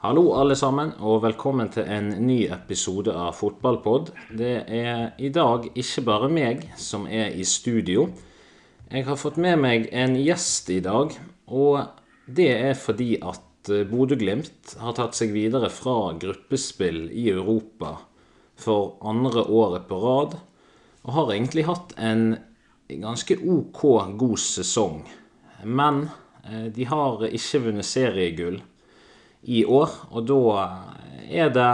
Hallo, alle sammen, og velkommen til en ny episode av Fotballpod. Det er i dag ikke bare meg som er i studio. Jeg har fått med meg en gjest i dag, og det er fordi at eh, Bodø-Glimt har tatt seg videre fra gruppespill i Europa for andre året på rad, og har egentlig hatt en ganske OK god sesong. Men eh, de har ikke vunnet seriegull i år. Og da er det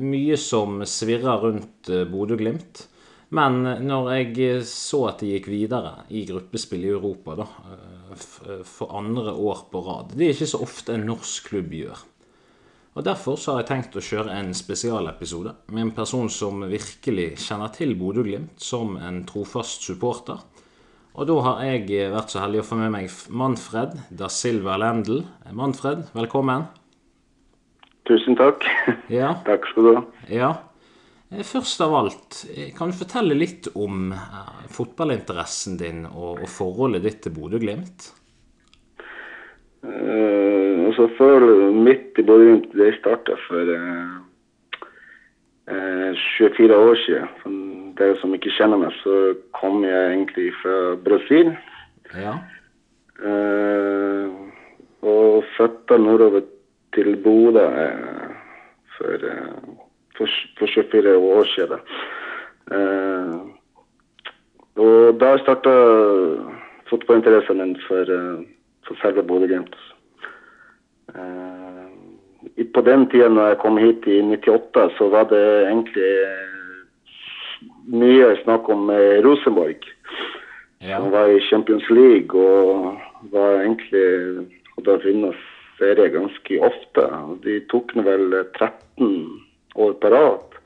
mye som svirrer rundt eh, Bodø-Glimt. Men når jeg så at de gikk videre i gruppespill i Europa da, eh, for andre år på rad Det er ikke så ofte en norsk klubb gjør. Og Derfor så har jeg tenkt å kjøre en spesialepisode med en person som virkelig kjenner til Bodø-Glimt som en trofast supporter. Og da har jeg vært så heldig å få med meg Manfred da Silva Lendl. Manfred, velkommen. Tusen takk. Ja. Takk skal du ha. Ja. Eh, først av alt, eh, kan du fortelle litt om eh, fotballinteressen din og, og forholdet ditt til Bodø-Glimt? Uh, altså før mitt i Bodø-Glimt det starta for uh, uh, 24 år siden. For dere som ikke kjenner meg, så kom jeg egentlig fra Brasil. Ja. og flytta nordover til Bodø eh, for, eh, for, for 24 år siden. Eh, og da starta fotballinteressen min for, for selve Bodø-Glimt. På den tida når jeg kom hit i 98, så var det egentlig mye snakk om Rosenborg. Ja. Som var i Champions League og var egentlig hadde vunnet serie ganske ofte. De tok nå vel 13 år på rad,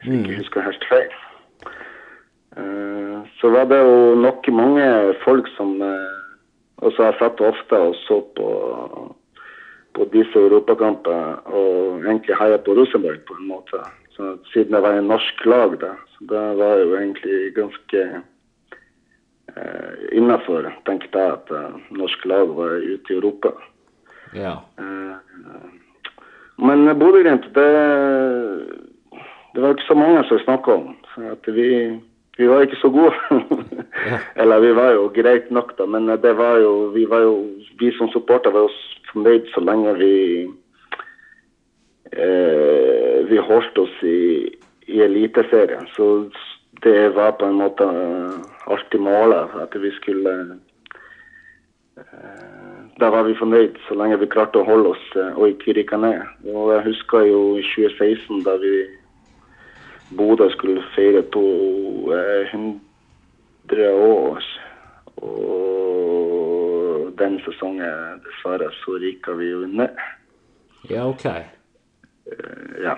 hvis jeg ikke husker helt feil. Uh, så var det jo nok mange folk som uh, også jeg satt ofte og så på, på disse europakampene og egentlig heia på Rosenborg på en måte. Så, siden det var en norsk lag, da. Så det var jo egentlig ganske innenfor, innafor, tenkte jeg, at norsk lag var ute i Europa. Ja. Men Bodø-Glimt, det, det var ikke så mange som snakka om. For vi, vi var ikke så gode. Eller vi var jo greit nok, da, men det var jo, vi var jo Vi som supporter var jo fornøyd så lenge vi eh, Vi holdt oss i, i Eliteserien. Så det var på en måte alltid målet, at vi skulle da var vi fornøyd så lenge vi klarte å holde oss og ikke rykke ned. Og jeg husker jo i 2016 da vi Bodø skulle feire 200 år. Og den sesongen, dessverre, så rykka vi jo ned. Ja, OK. Ja.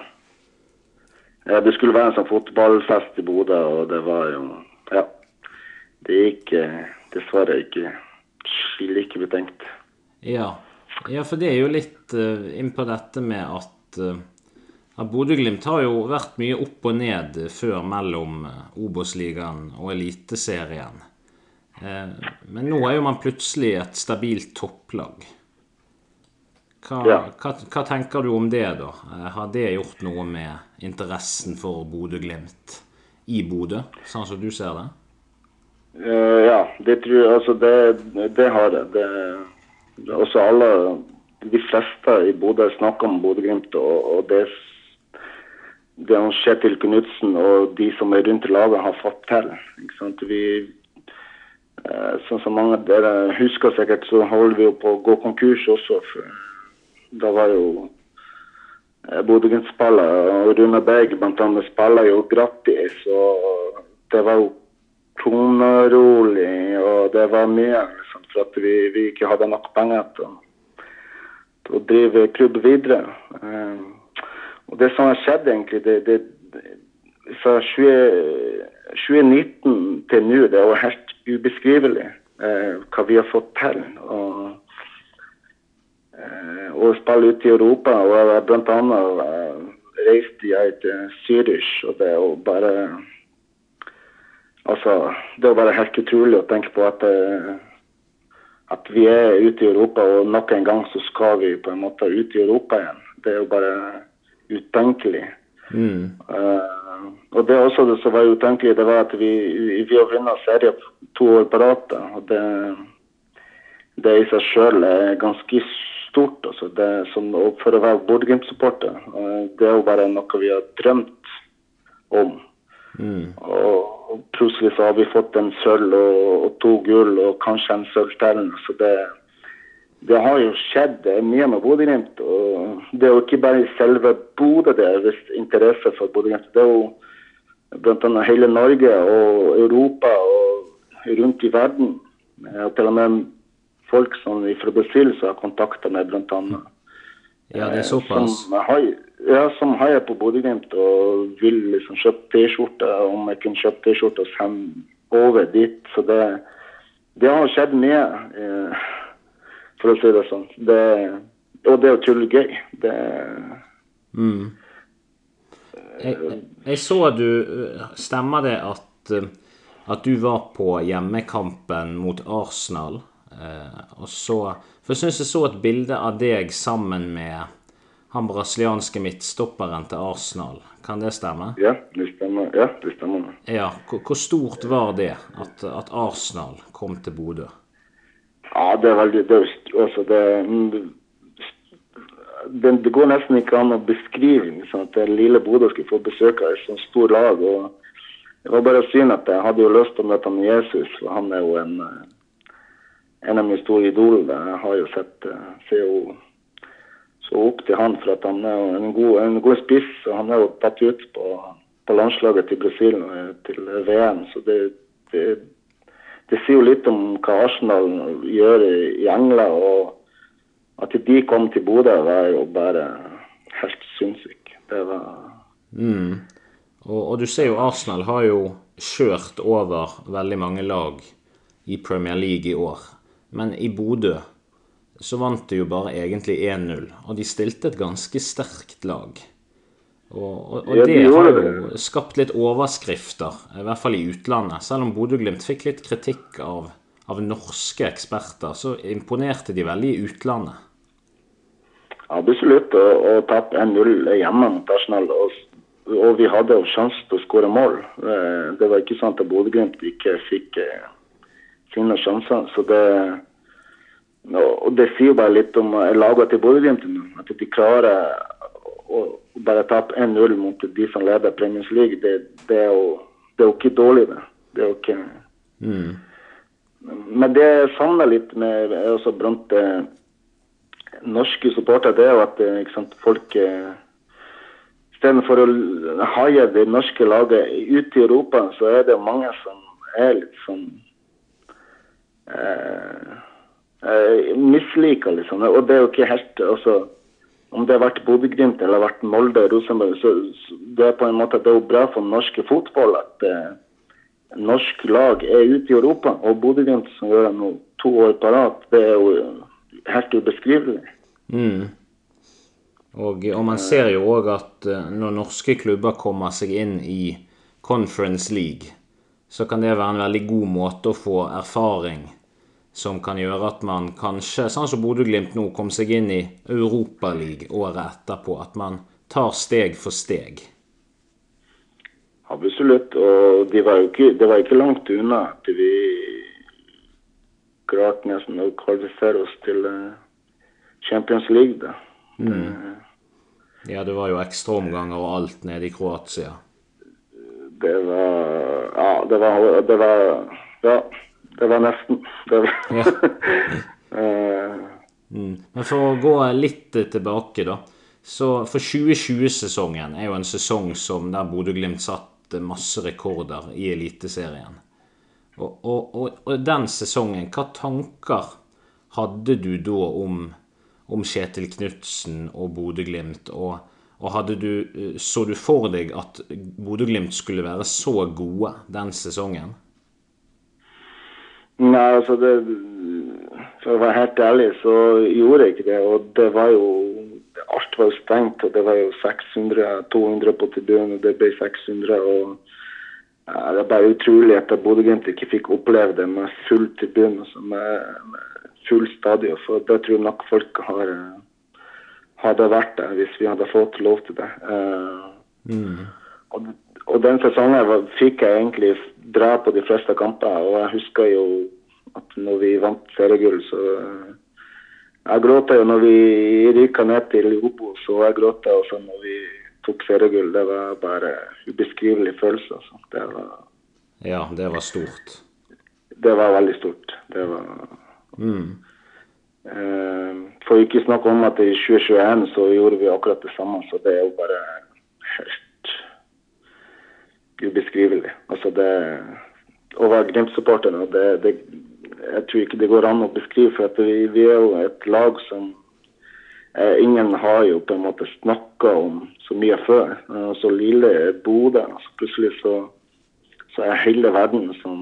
Det skulle være en sånn fotballfest i Bodø, og det var jo Ja. Det gikk dessverre ikke slik vi tenkte. Ja. ja, for det er jo litt uh, inn på dette med at, uh, at Bodø-Glimt har jo vært mye opp og ned før mellom uh, Obos-ligaen og Eliteserien. Uh, men nå er jo man plutselig et stabilt topplag. Hva, Ja. hva, hva tenker du om det, da? Har det gjort noe med interessen for Bodø-Glimt i Bodø, sånn som du ser det? Uh, ja, det tror jeg Altså, det, det har det. det også alle, de fleste i Bodø snakker om Bodø-Glimt og, og det, det Kjetil Knutsen og de som er rundt laget har fått til. Ikke sant? Vi, sånn som mange av dere husker sikkert, så holder vi jo på å gå konkurs også. For, da var jo eh, Bodø-Glimt-spillere og Rune Berg bl.a. spiller jo gratis. og Det var jo tonerolig, og det var mye liksom, for at vi, vi ikke hadde nok penger til, å- drive klubb videre. Um, og det som har skjedd egentlig, det, det, fra 20, 2019 til nå, det er jo helt ubeskrivelig eh, hva vi har fått til. Og, eh, å spille ute i Europa, og bl.a. eh, reiste jeg til Zürich, og det er jo bare Altså, det er bare helt utrolig å tenke på at, eh, at vi er ute i Europa, og nok en gang så skal vi på en måte ut i Europa igjen. Det er jo bare utenkelig. Mm. Uh, og det er også det som var utenkelig, det var at vi, vi har vunnet serie to år på rad. og det, det i seg sjøl er ganske stort. altså det som, For å være Bodø-Glimt-supporter. Uh, det er jo bare noe vi har drømt om. Mm. Og, plutselig så har vi fått en sølv og, og to gull og kanskje en sølv. Så det, det har jo skjedd mye med Bodø-Glimt. Det er jo ikke bare selve Bodø det er visst interesse for Bodø-Glimt. Det er jo bl.a. hele Norge og Europa og rundt i verden. Og til og med folk som fra Brasil har kontakta meg, bl.a. Ja, det er såpass. Som har, ja, som heier på Bodø-Glimt og vil liksom kjøpe T-skjorte. Om jeg kunne kjøpe T-skjorte og sende over dit. Så det, det har skjedd mye, eh, for å si det sånn. Det, og det er jo gøy. Det, Mm. Jeg, jeg så du Stemmer det at, at du var på hjemmekampen mot Arsenal? Eh, og så For jeg syns jeg så et bilde av deg sammen med han brasilianske midtstopperen til Arsenal. Kan det stemme? ja, det stemmer. Ja, det stemmer. Ja. Hvor, stort var det at, at Arsenal kom til Bodø? Ja, det er veldig det, altså det, det, det går nesten ikke an å beskrive liksom, at det lille Bodø skulle få besøk av et sånt stort lag. og Det var bare synd at jeg hadde jo lyst til å møte han Jesus, for han er jo en, eh, en av mine store idoler. Jeg har jo sett eh, ser jo så opp til han for at han er en god, en god spiss. og Han er jo tatt ut på, på landslaget til Brasil eh, til VM. så det, det det sier jo litt om hva Arsenal gjør i, i England. Og at de kom til Bodø, var jo bare helt sinnssykt. Det var Mm. Og, og du ser jo Arsenal har jo kjørt over veldig mange lag i Premier League i år. Men i Bodø så vant de jo bare egentlig 1-0. Og de stilte et ganske sterkt lag. Og, og, og det har jo skapt litt overskrifter, i hvert fall i utlandet. Selv om Bodø-Glimt fikk litt kritikk av, av norske eksperter, så imponerte de veldig i utlandet. absolutt å tape 1-0 hjemme mot Arsenal. Og, og vi hadde jo sjanse til å skåre mål. Eh, Det var ikke sant at Bodø-Glimt ikke fikk eh, sine sjanser. Så det og det sier jo bare litt om eh, laget til Bodø-Glimt nå. At de klarer å bare tape 1-0 mot de som leder Premiers League. Det, det, er jo, det er jo ikke dårlig, det. Det er jo ikke Mm. Men det jeg savner litt med også blant eh, norske supportere, det er jo at eh, sant, folk eh, Istedenfor å haie det norske laget ute i Europa, så er det mange som er litt sånn eh, eh, Misliker, liksom. Og det er jo ikke helt altså, Om det har vært Bodø-Glimt eller vært Molde Rosenborg, så, så det er på en måte det er jo bra for norske fotball at eh, norsk lag er ute i Europa, og Bodø-Glimt som gjør det nå to år på rad, det er jo helt ubeskrivelig. Mm. Og, og man ser jo òg at eh, når norske klubber kommer seg inn i Conference League, så kan det være en veldig god måte å få erfaring som kan gjøre at man kanskje, sånn som Bodø-Glimt nå, kom seg inn i Europaligaen året etterpå. At man tar steg for steg. Absolutt. Og det var jo ikke, det var ikke langt unna at vi klarte nesten å kvalifisere oss til eh, Champions League. da. Ja, det var jo ekstraomganger og alt nede i Kroatia. Det var Ja, det var, det var Ja, det var nesten. Det var, Mm. Men for å gå litt tilbake, da. Så for 2020-sesongen er jo en sesong som der Bodø-Glimt satte masse rekorder i Eliteserien. Og, og, og, og den sesongen, hva tanker hadde du da om, om Kjetil Knutsen og Bodø-Glimt? Og, du, eh, så du for deg at Bodø-Glimt skulle være så gode den sesongen? Nei, altså det For å være helt ærlig, så gjorde jeg ikke det. Og det var jo Alt var jo stengt, og det var jo 600, 200 på tribunen, og det ble 600. og ja, Det er bare utrolig at Bodø-Glimt ikke fikk oppleve det med full tribune, altså med, med full stadion. For det tror jeg nok folk har, hadde vært der hvis vi hadde fått lov til det. Uh, og, og, den sesongen var, fikk jeg egentlig dra på de fleste kamper, og jeg husker jo at når vi vant seriegull, så uh, Jeg gråta jo når vi ryka ned til Obo, så jeg gråta også når vi tok seriegull. Det var bare ubeskrivelig følelse. Altså. Det var, ja, det var stort. Det var veldig stort. Det var mm. Uh, for ikke snakke om at i 2021 så gjorde vi akkurat det samme, så det er jo bare helt ubeskrivelig. Altså det Å være Glimt-supporter det, det, Jeg tror ikke det går an å beskrive, for vi, vi, er jo et lag som eh, Ingen har jo på en måte snakka om så mye før. Og så lille Bodø. Altså plutselig så, så er hele verden som,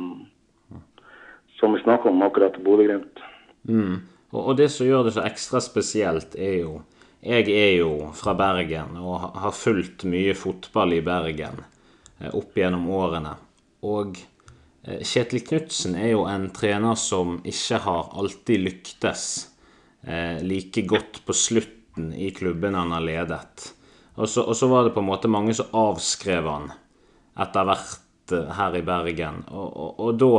som vi snakker om, akkurat Bodø-Glimt. Mm. Og, det som gjør det så ekstra spesielt, er jo Jeg er jo fra Bergen og har fulgt mye fotball i Bergen eh, opp gjennom årene. Og eh, Kjetil Knutsen er jo en trener som ikke har alltid lyktes eh, like godt på slutten i klubben han har ledet. Og så, var det på en måte mange som avskrev han etter hvert her i Bergen. Og, og, og da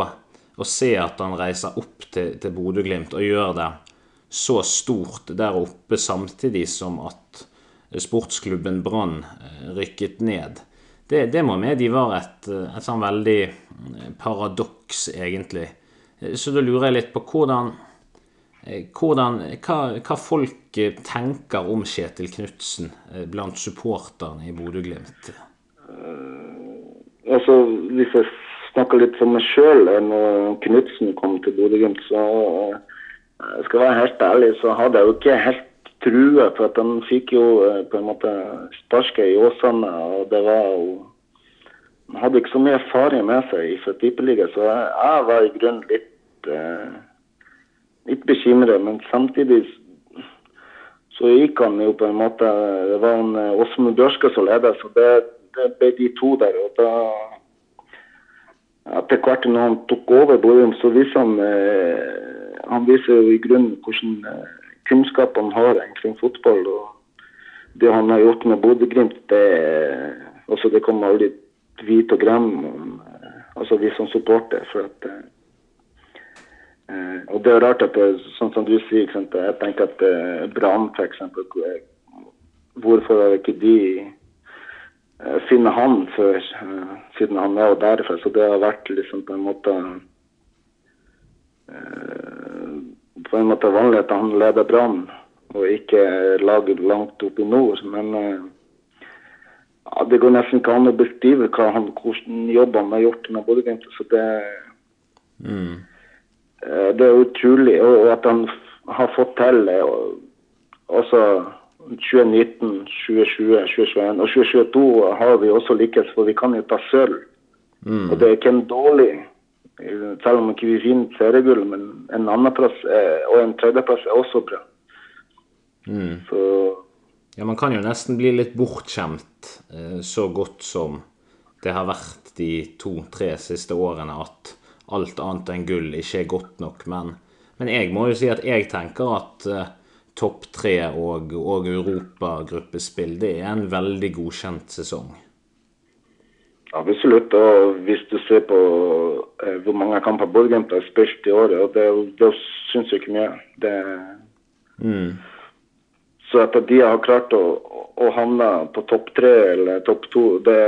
å se at han reiser opp til, til Bodø-Glimt og gjør det så stort der oppe samtidig som at sportsklubben Brann eh, rykket ned. Det, det må medgi var et, eh, et sånn veldig eh, paradoks, egentlig. Så da lurer jeg litt på hvordan, hvordan hva, hva, folk tenker om Kjetil Knutsen blant supporterne i Bodø-Glimt? Altså, hvis jeg snakker litt for meg sjøl. Når Knutsen kom til Bodø-Glimt, så jeg være helt ærlig, så hadde jeg jo ikke helt trua. For at han fikk jo eh, på en måte sparket i Åsane, og det var jo Han hadde ikke så mye erfaring med seg fra Tippeligaen, så jeg, var i grunnen litt eh, litt bekymret. Men samtidig så gikk han jo på en måte Det var en eh, Åsmund Bjørske som ledet, så det, det ble de to der. og da etter hvert når han tok over Bodø, så viser han eh, han viser jo i grunnen hvordan eh, kunnskap han har omkring fotball. og Det han har gjort med Bodø-Glimt, det, altså det kommer aldri til å glemme eh, altså vi som supporter. for at eh, og det er rart at det, sånn som du sier, jeg tenker at eh, Brann f.eks. Hvorfor har ikke de Eh, funnet han før, eh, siden han er derfra. Så det har vært liksom på en måte eh, På en måte vanlig at han leder Brann og ikke lager langt opp i nord. Men ja, det går nesten ikke an å beskrive hva han, hvordan jobb han har gjort med Bodø-Glimt. Så det, mm. det er utrolig. Og at han har fått til også 2019, 2020, 2021 og 2022 har vi også lykkes, for vi kan jo ta sølv. Mm. Og det er ikke en dårlig, selv om ikke vi ikke vinner seriegull, men en andreplass og en tredjeplass er også bra. Mm. Så Ja, man kan jo nesten bli litt bortskjemt eh, så godt som det har vært de to-tre siste årene, at alt annet enn gull ikke er godt nok. Men, men jeg må jo si at jeg tenker at uh, topp tre og, og europagruppespill, det er en veldig godkjent sesong. Absolutt. Og hvis du ser på eh, hvor mange kamper Bodø-Glimt har spilt i året, og det, det syns jeg ikke mye. Det, mm. Så at de har klart å, å havne på topp tre eller topp to, det,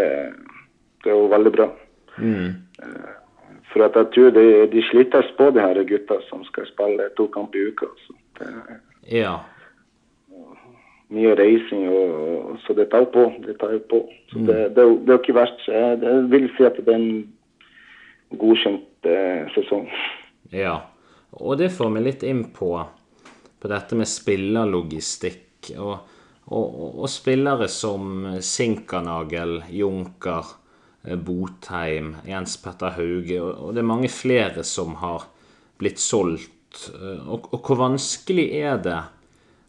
det, er jo veldig bra. Mm. Eh, for at jeg tror de, de slites på, de her gutta som skal spille to kamper i uka. Så det, ja. Mye reising, og, så det tar på. Det tar på. Så mm. det, det, det, er ikke verst. Jeg vil si at det er en godkjent eh, sesong. Ja, og det får vi litt inn på, på dette med spillerlogistikk. Og, og, og, spillere som Sinkernagel, Junker, eh, Botheim, Jens Petter Hauge, og, og det er mange flere som har blitt solgt Eh, og, og, hvor vanskelig er det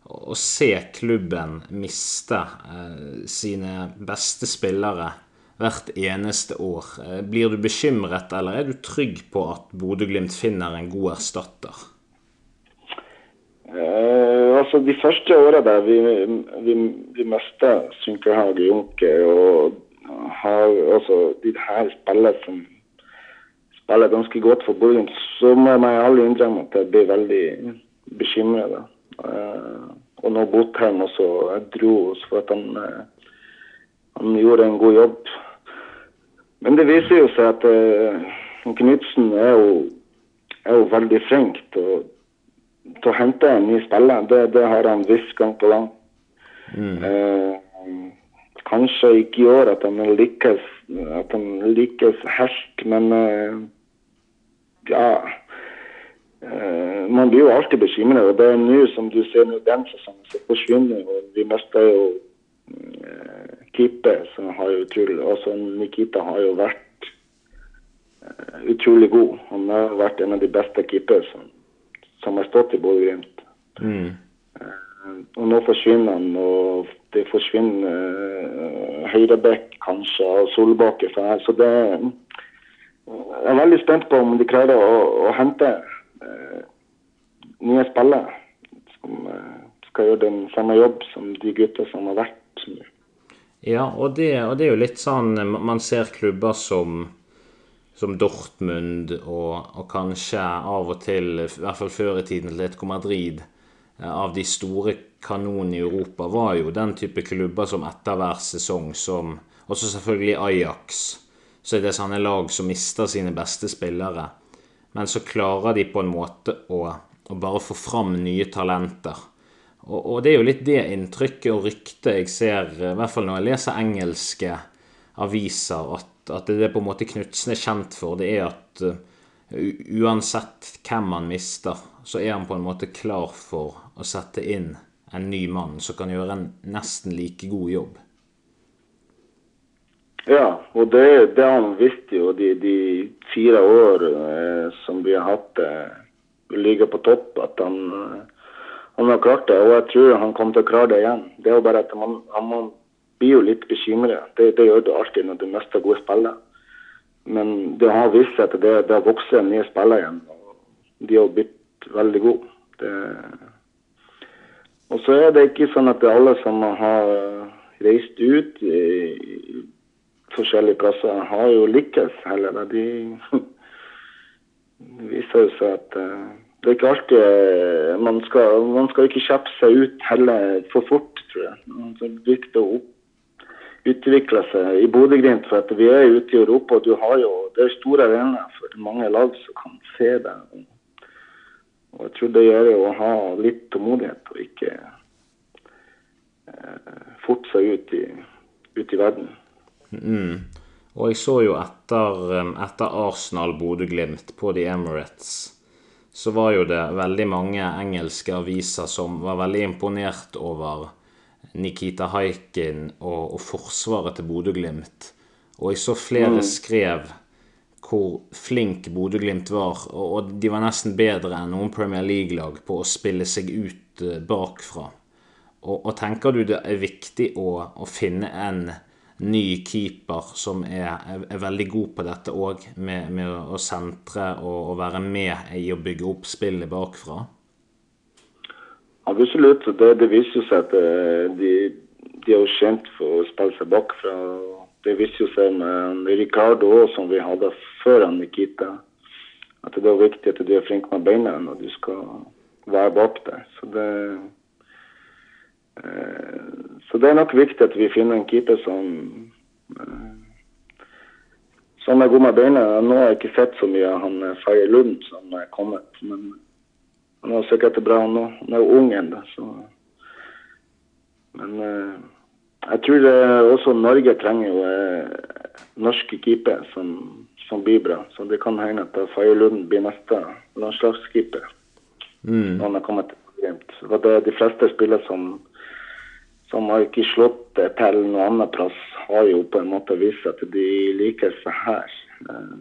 å se klubben miste eh, sine beste spillere hvert eneste år? Eh, blir du bekymret, eller er du trygg på at Bodø-Glimt finner en god erstatter? Eh, altså De første åra der vi, vi, vi mista Synkerhage, Junker og har altså de her spillere som spiller ganske godt for Bodø, så må jeg ærlig innrømme at jeg blir veldig bekymra. Uh, og nå han også jeg dro oss for at han, uh, han, gjorde en god jobb. Men det viser jo seg at uh, Knutsen er jo, er jo veldig flink til å, til å hente en ny spiller. Det, det har han visst gang på gang. Mm. Uh, kanskje ikke i år at han lykkes, at han lykkes helt, men uh, ja Man blir jo alltid bekymret. Og det er nå, som du ser nå, den sesongen som forsvinner og Vi mista jo uh, Kippe, som har jo utrolig Altså Nikita har jo vært utrolig god. Han har vært en av de beste keepere som, som har stått i Bodø-Glimt. Mm. og nå forsvinner han. og det forsvinner uh, høyrebekk kanskje og Solbakke. Så det, jeg er veldig spent på om de klarer å, å hente nye spillere som uh, skal gjøre den samme jobb som de gutta som har vært. Ja, og det, og det, er jo litt sånn Man ser klubber som, som Dortmund og, og, kanskje av og til, i hvert fall før i tiden, Atletico Madrid, av de store kanonene i Europa var jo den type klubber som etter hver sesong, som også selvfølgelig Ajax, så er det sånne lag som mister sine beste spillere. Men så klarer de på en måte å, å bare få fram nye talenter. Og, og, det er jo litt det inntrykket og ryktet jeg ser, i hvert fall når jeg leser engelske aviser, at, at det er på en måte Knutsen er kjent for, det er at uh, uansett hvem han mister, så er han på en måte klar for å sette inn en ny mann som kan gjøre en nesten like god jobb. Ja, og det, det han visst jo de, de fire år eh, som vi har hatt eh, ligger på topp, at han, eh, han, har klart det. Og jeg tror han kommer til å klare det igjen. Det er jo bare at man, man blir jo litt bekymret. Det, det, gjør du alltid når du mister gode spillere. Men det har vist seg at det, det har vokst nye spillere igjen. og De har blitt veldig gode. Det, og så er det ikke sånn at det er alle som har reist ut i forskjellige plasser, har jo lykkes heller. De det viser jo seg at uh, det er ikke alltid uh, man, skal, man skal ikke kjappe seg ut heller for fort, tror jeg. Det er viktig å utvikle seg i Bodø-Glimt. For at vi er ute i Europa, og du har jo, det er store arenaer for mange lag som kan se det. Og jeg tror det gjør det å ha litt tålmodighet og ikke eh, forte seg ut i, ut i verden. Mm. Og jeg så jo etter, etter Arsenal-Bodø-Glimt på The Emirates, så var jo det veldig mange engelske aviser som var veldig imponert over Nikita Haikin og, og forsvaret til Bodø-Glimt. Og jeg så flere mm. skrev hvor flink Bodø-Glimt var, og de var nesten bedre enn noen Premier League-lag på å spille seg ut eh, bakfra. Og, og tenker du det er viktig å, å finne en ny keeper som er, er veldig god på dette òg, med, med, å sentre og, og, være med i å bygge opp spillet bakfra? Absolutt. Det, det viser seg at eh, de, de er kjent for å spille seg bakfra. Det viser seg med Ricardo òg, som vi hadde før Nikita. At det er viktig at du er flink med beina når du skal være bak der. Så det, så det er nok viktig at vi finner en keeper som eh, som er god med beina. Nå har jeg ikke sett så mye av han eh, Faye Lund som er kommet. Men han er sikkert bra, han. Han er jo ung ennå, så Men jeg tror også Norge trenger jo norske keeper som som blir bra. Så det kan hende at Faye Lund blir neste landslagskeeper mm. når han har kommet til Glimt. Det er de fleste spillere som, som har ikke slått til noen annen plass, har jo på en måte vist at de liker seg her. Eh,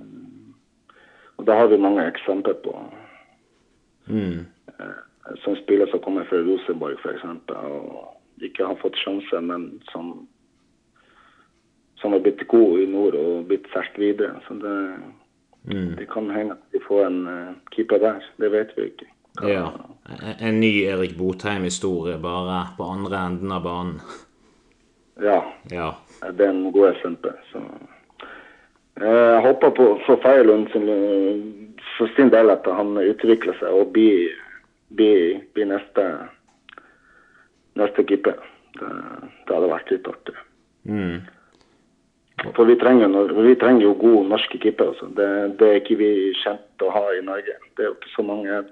og det har vi mange eksempler på. Mm. Eh, som spiller som kommer fra Rosenborg f.eks. og ikke har fått sjanse, men som som har blitt god i nord og blitt solgt videre. Så det, mm. det, kan hende at vi får en uh, keeper der. Det vet vi ikke. Ja. En ny Erik Botheim-historie, bare på andre enden av banen. Ja. Ja. Det er en god eksempel. Så. Jeg håper på for Feilund sin, for sin del at han utvikler seg og blir, blir, blir neste, neste keeper. Det, det hadde vært litt artig. Mm. For vi trenger, vi trenger jo gode norske keepere. Altså. Det, det er ikke vi kjent å ha i Norge. Det er jo ikke så mange.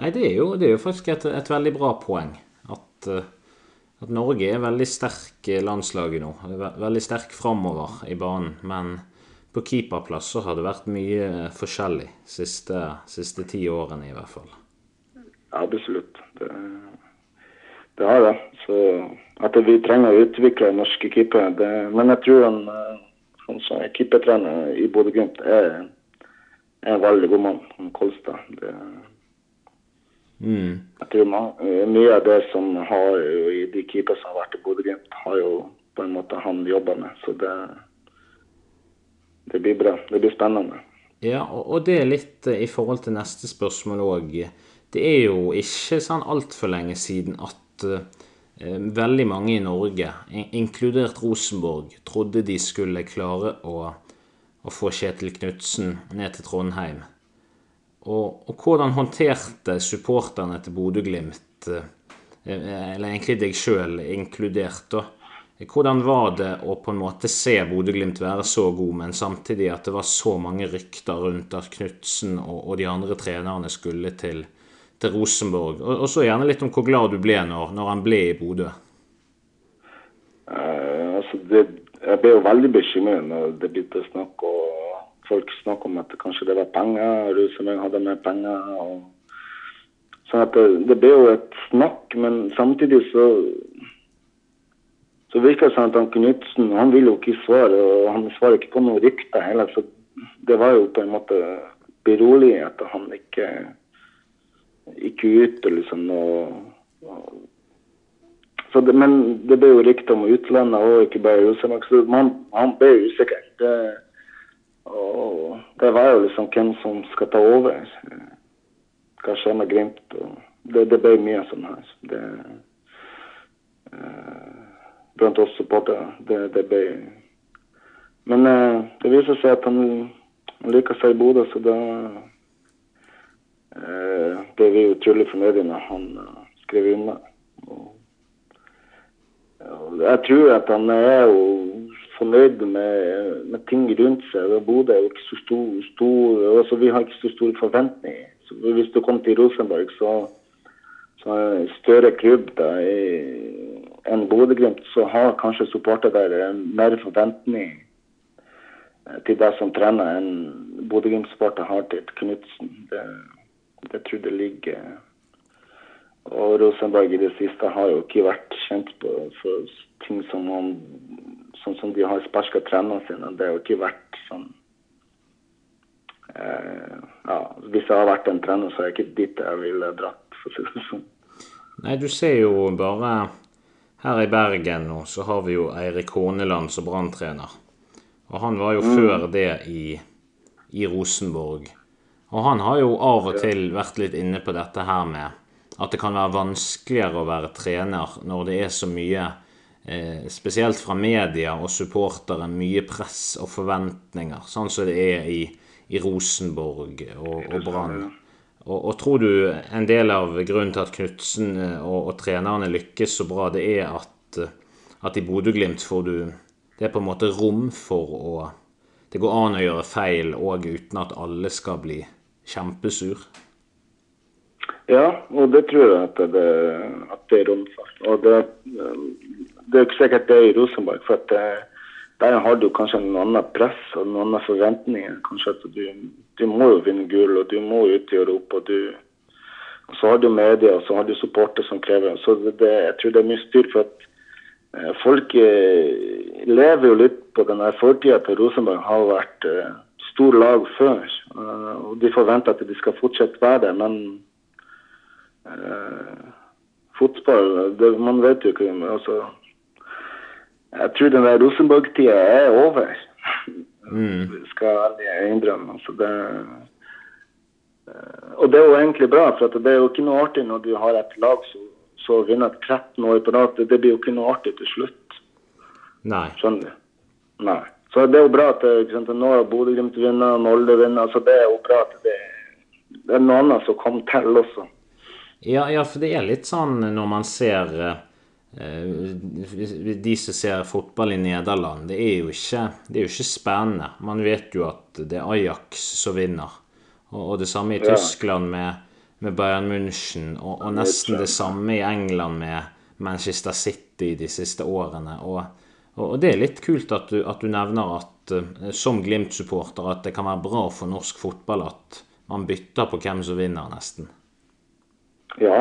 Nei, det er jo, det er jo faktisk et, et veldig bra poeng. At, eh, at Norge er veldig sterk i landslaget nå. Veldig sterk framover i banen. Men på keeperplass så har det vært mye forskjellig siste, siste ti årene, i hvert fall. Absolutt. Det, det har det. Så at vi trenger å utvikle norske keepere Men jeg tror han, eh, han som er keepertrener i Bodø-Glimt, er, er en veldig god mann. Kolstad. Det, Mm. jeg tror eh, Mye av det som har i de keepers som har vært i Bodø-Glimt, har jo på en måte han jobba med. Så det, det blir bra. Det blir spennende. Ja, og og det er litt eh, i forhold til neste spørsmål òg. Det er jo ikke sånn altfor lenge siden at eh, veldig mange i Norge, inkludert Rosenborg, trodde de skulle klare å, å få Kjetil Knutsen ned til Trondheim. Og, og hvordan håndterte supporterne til Bodø-Glimt, eh, eller egentlig deg sjøl inkludert, da? Hvordan var det å på en måte se Bodø-Glimt være så god, men samtidig at det var så mange rykter rundt at Knutsen og, og de andre trenerne skulle til, til Rosenborg? Og, og så gjerne litt om hvor glad du ble når, når han ble i Bodø. Eh, altså det, jeg ble jo veldig bekymret når det begynte snakk og folk snakket om at kanskje det var penger, Rosenborg hadde mer penger. og sånn at det, det ble jo et snakk, men samtidig så så virker det som at han Knutsen han vil jo ikke svare, og han svarer ikke på noen rykter heller. Så det var jo på en måte beroligende at han ikke gikk ut og liksom og, og det, men det ble jo rykter om utlandet og ikke bare Rosenborg, så man, han ble usikker. Det, og det var jo liksom hvem som skal ta over. Hva skjer med Glimt? Det, det ble mye sånn her. Det, eh, blant oss supportere. Det, det ble Men eh, det viser seg at han, han liker seg i Bodø, så da eh, ble vi utrolig fornøyde når han uh, skrev under. Og, og jeg tror at han er jo fornøyd med, med ting rundt seg. Bodø er jo ikke så stor, stor altså Vi har ikke så store forventninger. Hvis du kom til Rosenborg, så, så er større klubb der enn Bodø-Glimt, så har kanskje supporter der mer forventning eh, til deg som trener enn Bodø-Glimt-supporter har til Knutsen. Det, det tror jeg ligger Og Rosenborg i det siste har jo ikke vært kjent på ting som han sånn som de har sparka trenerne sine. Det har jo ikke vært sånn eh, ja, Hvis jeg har vært en trener, så er jeg ikke dit jeg ville dratt, for å si det sånn. Nei, du ser jo bare her i Bergen nå, så har vi jo Eirik Horneland som branntrener. Og han var jo før det i, i Rosenborg. Og han har jo av og til vært litt inne på dette her med at det kan være vanskeligere å være trener når det er så mye spesielt fra media og supportere, mye press og forventninger, sånn som det er i, i Rosenborg og, og Brann. Og, og tror du en del av grunnen til at Knutsen eh, og, og trenerne lykkes så bra, det er at, eh, at i Bodø-Glimt får du Det er på en måte rom for å Det går an å gjøre feil òg uten at alle skal bli kjempesur. Ja, og det tror jeg at det, at det er rom for. Og det, det er jo ikke sikkert det er i Rosenborg. For at der har du kanskje noen annen press og noen andre forventninger. Kanskje at du, du må jo vinne gull, og du må ut i Europa. Og, du, og så har du media, og så har du supporter som krever. Så det, jeg tror det er mye styr for at eh, folk eh, lever jo litt på den fortida til Rosenborg har vært eh, stor lag før. Eh, og de forventer at de skal fortsette være det, men eh, fotball det, Man vet jo ikke altså, Jeg tror den der Rosenborg-tida er over. Mm. Skal jeg innrømme. Så det, Eh, og det er jo egentlig bra, for det er jo ikke noe artig når du har et lag som så vinner 13 år på rad. Det blir jo ikke noe artig til slutt. Nei. Skjønner du? Nei. Så det er jo bra at sant, nå har Bodø-Glimt vunnet, Molde vinner. så Det er jo bra at det, det er noe annet som kommer til også. Ja, ja, for det er litt sånn når man ser eh, De som ser fotball i Nederland, det er, jo ikke, det er jo ikke spennende. Man vet jo at det er Ajax som vinner. Og, og det samme i. Tyskland med, med, Bayern München, og, og nesten det samme i England med Manchester City de siste årene. og og det er litt kult at du, at du nevner at uh, som Glimt-supporter at det kan være bra for norsk fotball at man bytter på hvem som vinner, nesten. Ja,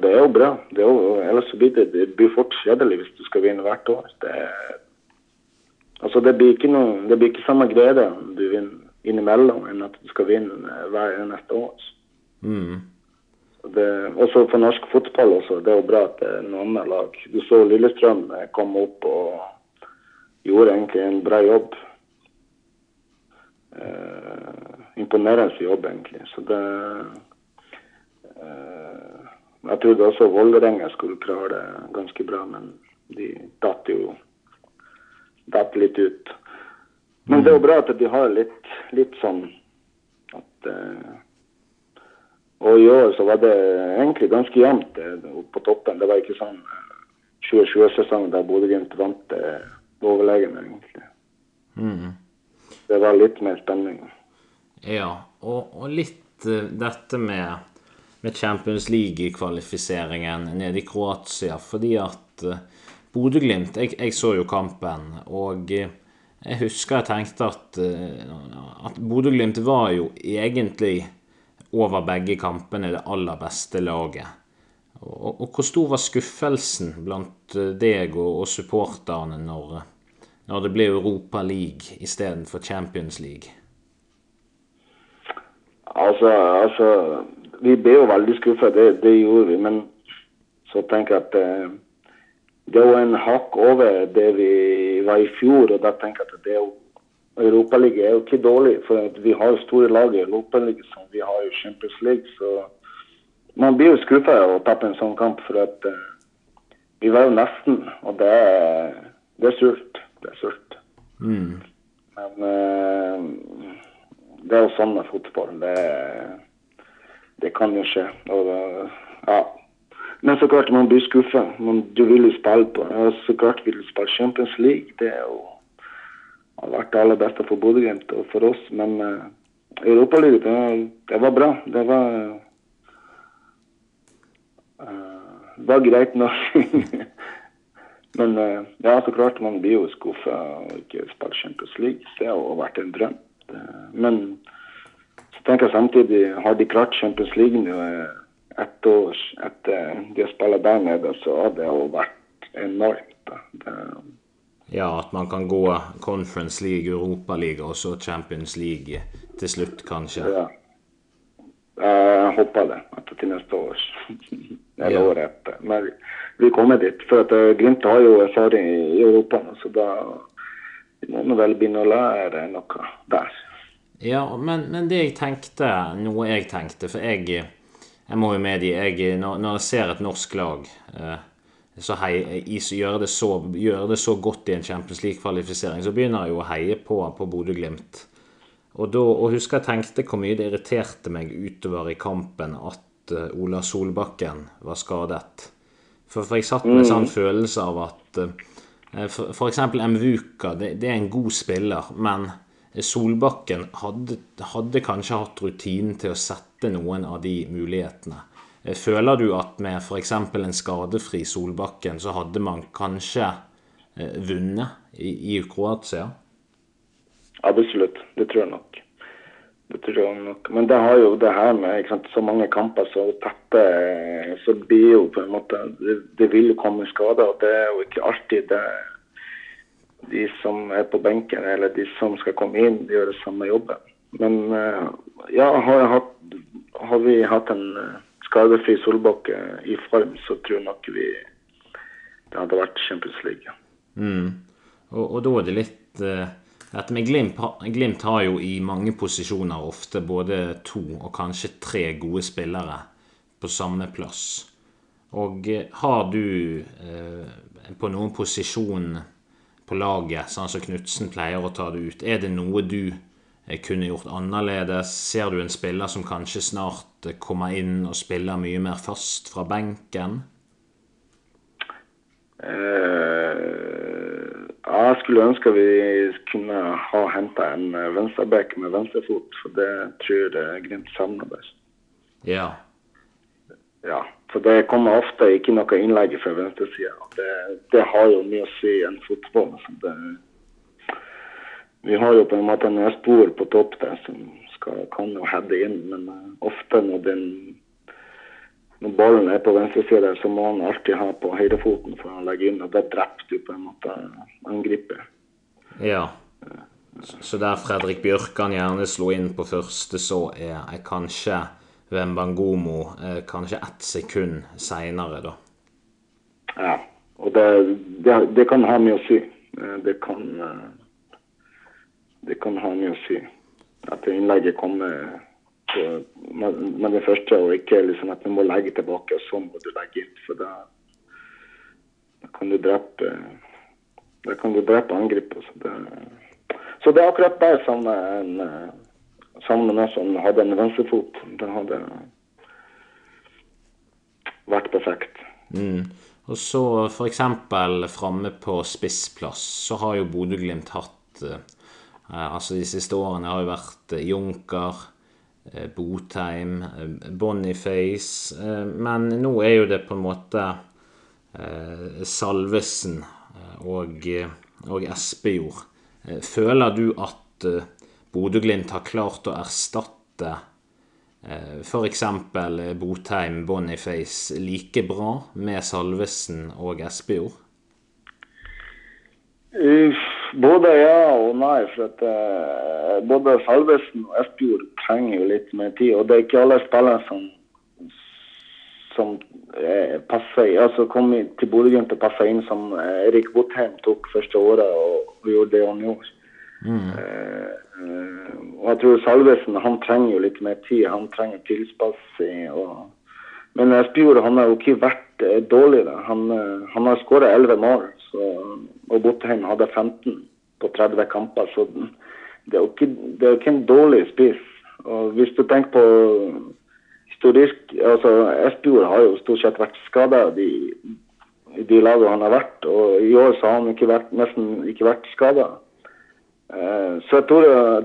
det er jo bra. Er jo, ellers blir det, det blir fort kjedelig hvis du skal vinne hvert år. Det, altså det blir ikke noe, det blir ikke samme glede om du vinner innimellom enn at du skal vinne hver neste år. Mm. Det, også for norsk fotball også. Det er jo bra at det er noen lag. Du så Lillestrøm komme opp og gjorde egentlig en bra jobb. Eh, imponerende jobb, egentlig. Så det Jeg trodde også Vålerenga skulle klare det ganske bra, men de datt jo datt litt ut. Men det er jo bra at de har litt, litt sånn at uh, Og i år så var det egentlig ganske jevnt på toppen. Det var ikke sånn 2020-sesongen der Bodø-Glimt vant det overlegen, egentlig. Mm. Det var litt mer spenning. Ja, og, og litt dette med, med Champions League-kvalifiseringen nede i Kroatia, fordi at uh, Bodø-Glimt jeg, jeg, så jo kampen, og uh, jeg husker jeg tenkte at, uh, at Bodø-Glimt var jo egentlig over begge kampene det aller beste laget. Og, og, hvor stor var skuffelsen blant deg og, og supporterne når, når det ble Europa League istedenfor Champions League? Altså, altså Vi ble jo veldig skuffa, det, det, gjorde vi. Men så tenker jeg at eh, det var en hakk over det vi var i fjor. Og da tenker jeg at det er jo Europaligaen er jo ikke dårlig, for vi har store lag i Europaligaen. Vi har i Champions League, så man blir jo skuffa av å tape en sånn kamp. For at eh, vi var jo nesten, og det er, det er surt det er surt. Mm. Men eh, det er jo sånn med fotball. Det, det kan jo skje. Og, ja. Men så klart man blir skuffa. Du vil jo spille på ja, Så klart vil du spille Champions League. Det er jo, har vært det aller beste for Bodø-Glimt og for oss. Men uh, Europaligaen, det, det var bra. Det var uh, var greit nok. Men uh, ja, så klart man blir jo skuffa og ikke spille Champions League. Det har jo vært en drøm. Men så tenker jeg samtidig, har de klart Champions League nå eh, ett år etter de har spilt der nede, så har det jo vært enormt. Det, ja, at man kan gå Conference League, Europaliga og så Champions League til slutt, kanskje? Ja. Jeg håper det. Etter til neste år. Eller ja. året etter. Men vi kommer dit. For at eh, Glimt har jo erfaring i Europa, så da må vi vel begynne å lære noe der. Ja, men, men, det jeg tenkte, noe jeg tenkte For jeg, jeg må jo medgi når, når, jeg ser et norsk lag eh, så hei, gjør, det så, det så godt i en Champions League-kvalifisering, så begynner jeg jo å heie på, på Bodø-Glimt. Og, da, og husker jeg tenkte hvor mye det irriterte meg utover i kampen at uh, Ola Solbakken var skadet. For, for jeg satt med en sånn mm. følelse av at uh, for eksempel Mvuka, det, det, er en god spiller, men Solbakken hadde, hadde kanskje hatt rutinen til å sette noen av de mulighetene. Eh, føler du at med f.eks. en skadefri Solbakken, så hadde man kanskje eh, vunnet i, i Kroatia? Absolutt, det tror jeg nok. Det tror jeg nok. Men det har jo det her med sant, så mange kamper så tette, så blir jo på en måte Det, det vil jo komme skader, og det er jo ikke alltid det de som er på benken eller de som skal komme inn, de gjør det samme jobben. Men eh, ja, har, hatt, har vi hatt en eh, skadefri Solbakke i form, så tror nok vi det hadde vært Champions League. Mm. Og, og, da er det litt uh Dette med Glimt, Glimt har jo i mange posisjoner ofte både to og kanskje tre gode spillere på samme plass. Og har du eh, på noen posisjon på laget, sånn som Knutsen pleier å ta det ut, er det noe du eh, kunne gjort annerledes? Ser du en spiller som kanskje snart eh, kommer inn og spiller mye mer fast fra benken? Uh, jeg skulle ønske vi kunne ha henta en venstreback med venstrefot, for det tror jeg Glimt savner best. Ja. Ja, for det kommer ofte ikke noe innlegg fra venstresida. Det, det har jo mye å si i en fotball. Det, vi har jo på en måte en spor på topp der som skal, kan jo heade inn, men ofte når den når ballen er på venstresida, så må han alltid ha på høyrefoten for å legge inn. Og det dreper du på en måte angriper. Ja. Så der Fredrik Bjørkan gjerne slo inn på første, så er, jeg kanskje Wembangomo eh, kanskje ett sekund seinere, da. Ja. Og det, det, det, kan ha mye å si. Eh, det kan, eh, det kan ha mye å si. At innlegget kommer med, med det første, og ikke liksom at du må legge tilbake, og så må du legge inn. For da, da kan du drepe da kan du drepe angripet. Så det, så det er akkurat der er en savner meg som hadde en venstrefot. Det hadde vært perfekt. Mm. Og så f.eks. framme på spissplass så har jo Bodø-Glimt hatt eh, Altså de siste årene har jo vært eh, Junker, Eh, Botheim, eh, Boniface. Eh, men nå er jo det på en måte Salvesen og, og Espejord. Føler du at Bodø-Glimt har klart å erstatte f.eks. Botheim, Boniface like bra med Salvesen og Espejord? Både ja og nei. for at uh, Både Salvesen og Espejord trenger jo litt mer tid. Og det er ikke alle spillere som, som eh, passer altså kom til Bodø-Glimt og passa inn som uh, Erik Botheim tok første året og, og gjorde det han gjorde. Mm. Og jeg tror Salvesen han trenger jo litt mer tid. Han trenger tilpassing. Men Espejord han har jo ikke vært dårlig. Han, han har skåra elleve mål. Så, og Botheim hadde 15 på 30 kamper. Så det er jo ikke, det er ikke en dårlig spiss. Og hvis du tenker på historisk altså Espejord har jo stort sett vært skada i de lagene han har vært. Og i år så har han ikke vært, nesten ikke vært skada. Eh, så jeg tror,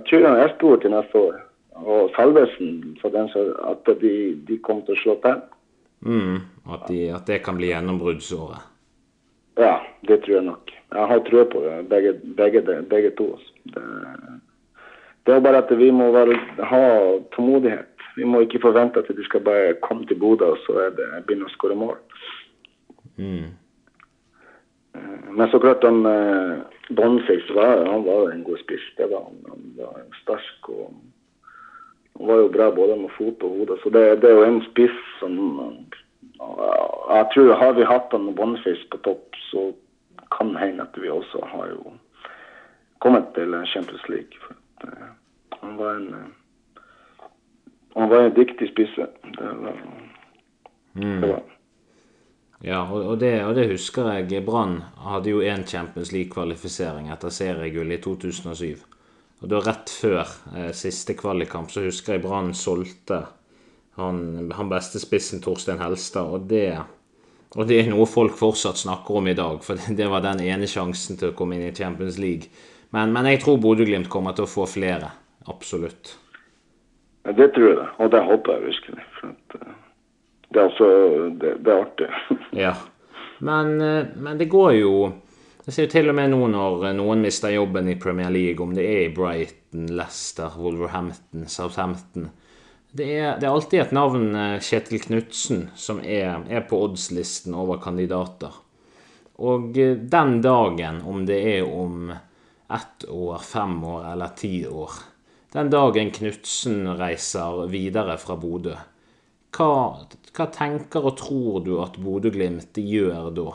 tror han Espejord til neste år, og Salvesen, for den så at de, de kommer til å slå til. Mm, at, de, at det kan bli gjennombruddsåret? Ja, det tror jeg nok. Jeg har trua på det, begge, begge, begge to. Det, det, er bare at vi må være, ha tålmodighet. Vi må ikke forvente at de skal bare komme til Bodø og så er det begynne å skåre mål. Mm. Eh, men så klart han eh, Boniface var, han var en god spiss. Det var han. Han var sterk og han var jo bra både med fot og hode. Så det, det er jo en spiss som Jeg tror har vi hatt han Boniface på topp, så kan hende at vi også har jo kommet til Champions League. For uh, han var en uh, han var en dyktig spisse. Det var, mm. det var. Ja, og det, og det, husker jeg. Brann hadde jo én Champions League-kvalifisering etter seriegull i 2007. Og da rett før eh, siste kvalikkamp så husker jeg Brann solgte han, han beste spissen Torstein Helstad. Og det og det er noe folk fortsatt snakker om i dag, for det var den ene sjansen til å komme inn i Champions League. Men, men jeg tror Bodø-Glimt kommer til å få flere. Absolutt. Ja, det tror jeg, og det håper jeg virkelig. For at, eh, det, er altså, det, det er artig. ja. Men, eh, men, det går jo Jeg ser jo til og med nå når noen mister jobben i Premier League, om det er i Brighton, Leicester, Wolverhampton, Southampton det er, det er, alltid et navn, eh, Kjetil Knutsen, som er, er på oddslisten over kandidater. Og eh, den dagen, om det er om ett år, fem år eller ti år Den dagen Knutsen reiser videre fra Bodø, hva, hva tenker og tror du at Bodø-Glimt gjør da?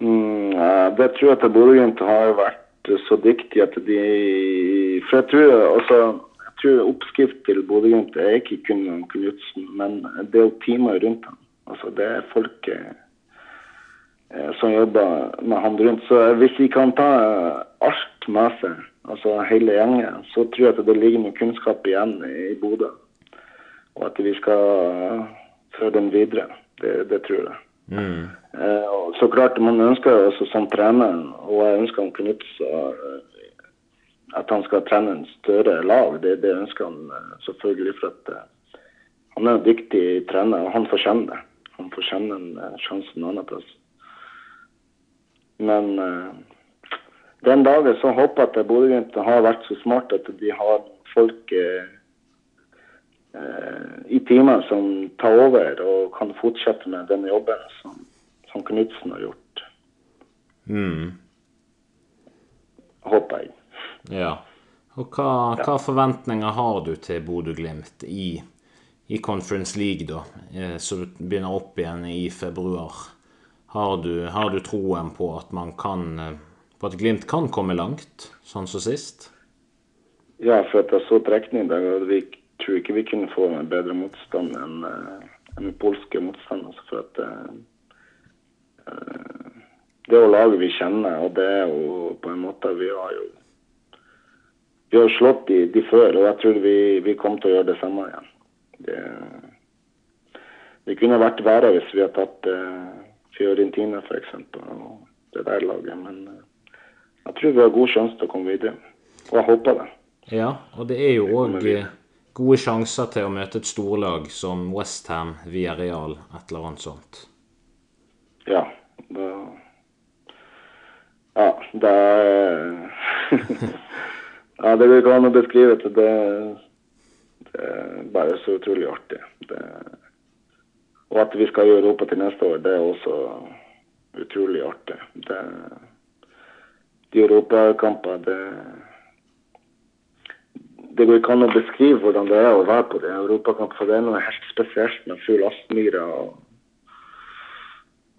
Mm, det tror jeg at Bodø-Glimt har vært så dyktige at de For jeg tror altså jeg tror oppskrift til Bodø-Glimt er ikke kun Knutsen, men det er teamet rundt ham. Altså det er folk eh, som jobber med han rundt. Så hvis vi kan ta alt med seg, altså hele gjengen, så tror jeg at det ligger noe kunnskap igjen i Bodø. Og at vi skal føre den videre. Det, det tror jeg. Mm. Eh, så klart, man ønsker jo også som trener, og jeg ønsker han Knutz at han skal trene en større lag. Det, det ønsker han eh, selvfølgelig. for at eh, Han er en dyktig trener, og han fortjener det. Han fortjener en eh, sjanse en annen plass. Men eh, den dagen så håper jeg at Bodø-Glimt har vært så smart at de har folk eh, eh, i teamet som tar over og kan fortsette med den jobben som, som Knutsen har gjort. Mm. Håper jeg. Ja. Og hva, hva forventninger har du til Bodø-Glimt i, i Conference League, da, eh, som begynner opp igjen i februar? Har du, har du troen på at man kan eh, På at Glimt kan komme langt, sånn som sist? Ja, for jeg så trekning der, og vi tror ikke vi kunne få en bedre motstand enn uh, en polske motstandere. For at uh, det er jo laget vi kjenner, og det er jo på en måte Vi har jo vi har slått de, de før, og jeg tror vi, vi kommer til å gjøre det samme igjen. Det, det kunne vært verre hvis vi hadde tatt uh, Fiorentina f.eks. og det der laget, men uh, jeg tror vi har god sjanse til å komme videre. Og jeg håper det. Ja, og det er jo òg gode sjanser til å møte et storlag som Westham, Villarreal, et eller annet sånt. Ja. Det ja, det er Ja, det går ikke an å beskrive det. Det, det er bare så utrolig artig. Det, og at vi skal i Europa til neste år, det er også utrolig artig. Det, de europakamper, det Det går ikke an å beskrive hvordan det er å være på det. Europakamp for det er noe helt spesielt med full Aspmyra og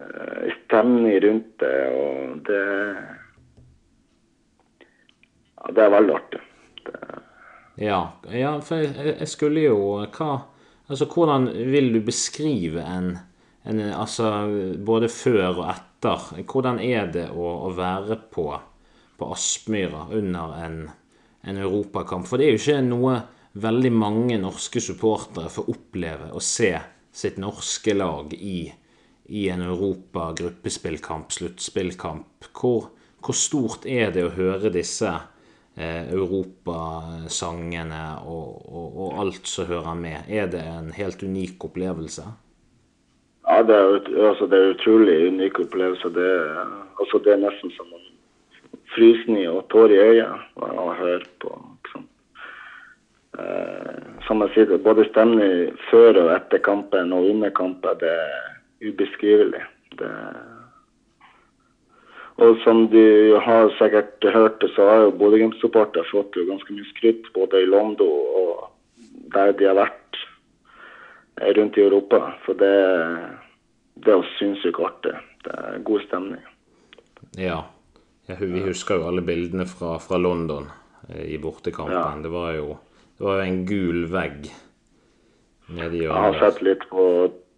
uh, stemning rundt det. og det ja, det er veldig artig. Ja, ja, for jeg, jeg, skulle jo hva, Altså, hvordan vil du beskrive en, en, Altså, både før og etter. Hvordan er det å, å være på, på Aspmyra under en, en, europakamp? For det er jo ikke noe veldig mange norske supportere får oppleve å se sitt norske lag i, i en Europa-gruppespillkamp, sluttspillkamp. Hvor, hvor stort er det å høre disse eh, europasangene og, og, og, alt som hører med. Er det en helt unik opplevelse? Ja, det er, altså, det er utrolig unik opplevelse. Det, altså, det er nesten som en frysning og tårer i øyet jeg hører på. Eh, som jeg sier, både stemning før og etter kampen og under kampen, det er ubeskrivelig. Det og som du har sikkert hørt, så har jo Bodø-Glimt-supportere fått jo ganske mye skryt både i Londo og der de har vært rundt i Europa. For det, det er sinnssykt artig. Det er god stemning. Ja. Ja. Vi husker jo alle bildene fra, fra London eh, i bortekampen. Ja. Det var jo det var en gul vegg nedi hjørnet. Jeg har sett litt på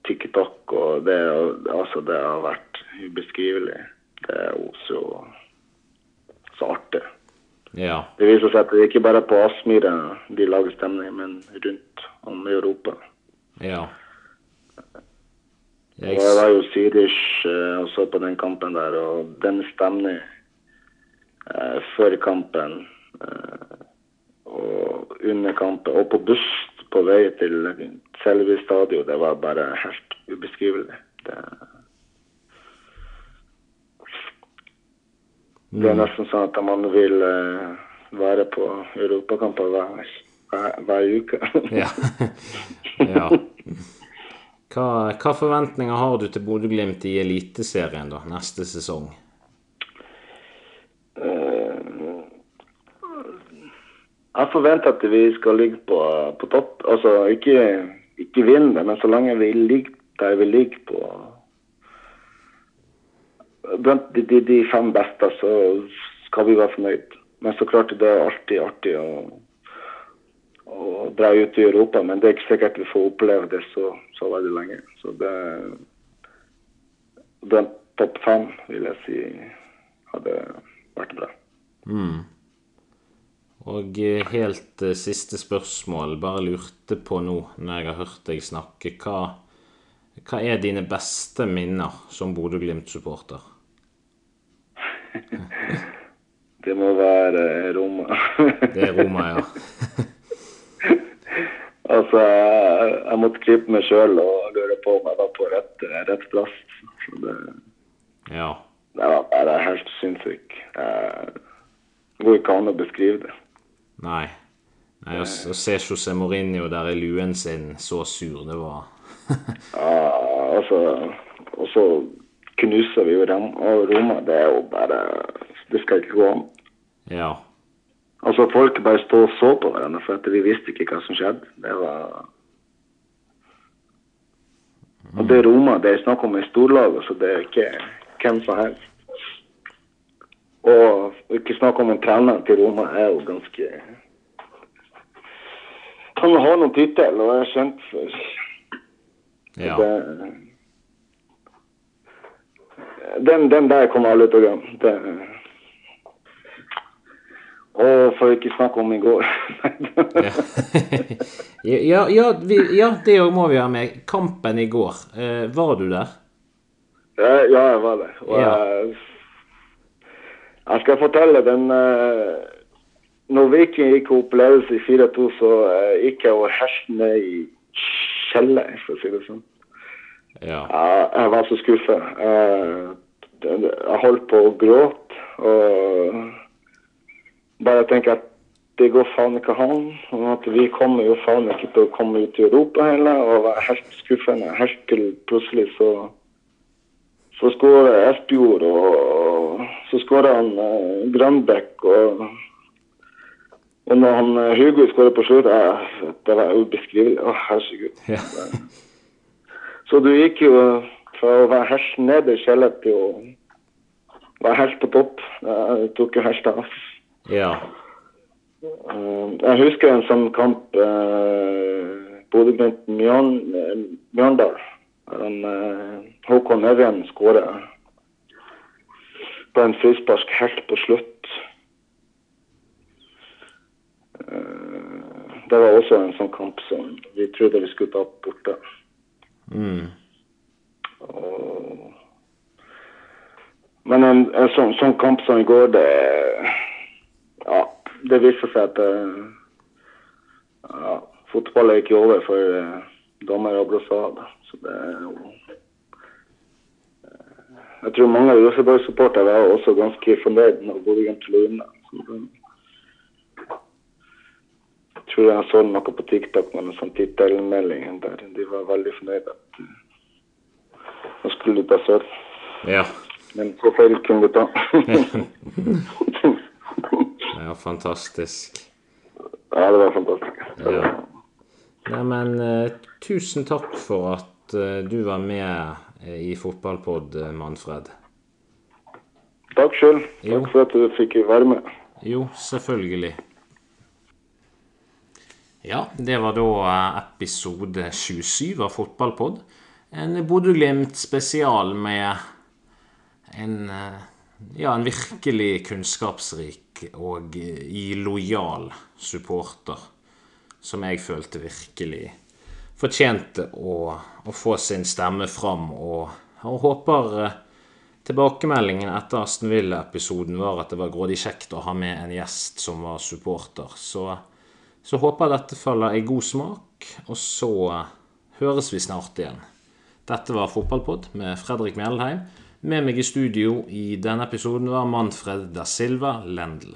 TikTok, og det, altså, det har vært ubeskrivelig det er jo så, så artig. Ja. Det viser seg at det ikke bare er på Aspmyra de lager stemning, men rundt om i Europa. Ja. Jeg... Og jeg var jo Zürich eh, og så på den kampen der, og den stemningen før kampen eh, og under kampen, og på buss på vei til selve stadion, det var bare helt ubeskrivelig. Det Det er mm. nesten sånn at man vil uh, være på europakamper hver, hver, uke. ja. ja. Hva, hva, forventninger har du til Bodø-Glimt i Eliteserien da, neste sesong? Uh, jeg forventer at vi skal ligge på, på topp. Altså ikke, ikke vinne, men så lenge vi ligger der vi ligger på blant de, de, de, fem beste så skal vi være fornøyd. Men så klart det er alltid artig å, å dra ut i Europa, men det er ikke sikkert vi får oppleve det så, så veldig lenge. Så det, blant topp fem vil jeg si hadde vært bra. Mm. Og eh, helt eh, siste spørsmål. Bare lurte på nå, når jeg har hørt deg snakke, hva, hva er dine beste minner som Bodø-Glimt-supporter? Det må være Roma. Det er Roma, ja. altså, jeg, jeg måtte klippe meg sjøl og lure på om jeg var på rett, rett plass. Det, ja. det var bare helt sinnssykt. Det går ikke an å beskrive det. Nei. Nei å, å se José Mourinho der i luen sin så sur, det var Ja, altså Og så knuser vi jo dem og Roma. Det er jo bare Det skal ikke gå an. Ja. Altså, folk bare stod og så på hverandre, for at vi visste ikke hva som skjedde. Det var Og det Roma, det er snakk om et storlag, så det er ikke hvem som helst. Og ikke snakk om en trener til Roma er jo ganske Han har noen tittel og er kjent for ja. det, den, den der kommer alle til å glemme. Og for ikke snakke om i går. ja, ja, vi, ja, det òg må vi ha med. Kampen i går. Eh, var du der? ja, ja, jeg var der. Og Ja. jeg, jeg skal fortelle den eh, Når Viking gikk opplevelse i 4-2, så uh, gikk jeg og herset ned i kjelleren, for å si det sånn. Ja. Jeg, jeg var så skuffa. Jeg, jeg holdt på å gråte. Og bare tenke at det går faen ikke an. Og at vi kommer jo faen ikke til å komme ut i Europa heller. Og var helt skuffende. Helt til plutselig så så skårer Espejord, og så skåra han eh, Grønbekk. Og, og når han eh, Hugo skåra på slutt, eh, det var ubeskrivelig. Å, herregud. Ja. Så du gikk jo fra å være helt nede i kjelleren til å være helt på topp. Du tok jo helt av. ja. Eh, Jeg husker en sånn kamp eh, Bodø-Glimt-Mjøndal. Der han, eh, Håkon Evjen skårer på en frispark helt på slutt. Eh, Det var også en sånn kamp som vi trodde vi skulle ta borte. Mm. Og... Men en, en sånn, sånn kamp som i går, det Ja, det viser seg at eh, ja, fotball er ikke over for dommer og Abrasad. Så det er jo eh, Jeg tror mange Rosenborg-supportere var også ganske fornøyd når Bodø-Glimt lå inne. Jeg tror jeg så noe på TikTok med en sånn tittelmelding der de var veldig fornøyde at uh, nå skulle de ta sølv. Ja. Men så feil kunne de ta. ja. Fantastisk. ja, det var fantastisk. Ja. Neimen, eh, tusen takk for at eh, du var med eh, i Fotballpod, eh, Manfred. Takk sjøl. Takk for at du fikk være med. Jo, selvfølgelig. Ja, det var da eh, episode 27 av Fotballpod. En Bodø-Glimt spesial med en eh, ja, en virkelig kunnskapsrik og eh, lojal supporter. Som jeg følte virkelig fortjente å, å få sin stemme fram. Og, og håper eh, Tilbakemeldingen etter Aston Villa-episoden var at det var grådig kjekt å ha med en gjest som var supporter. Så, så håper jeg dette faller i god smak, og så høres vi snart igjen. Dette var Fotballpod med Fredrik Mjelheim. Med meg i studio i denne episoden var Manfred da Silva Lendl.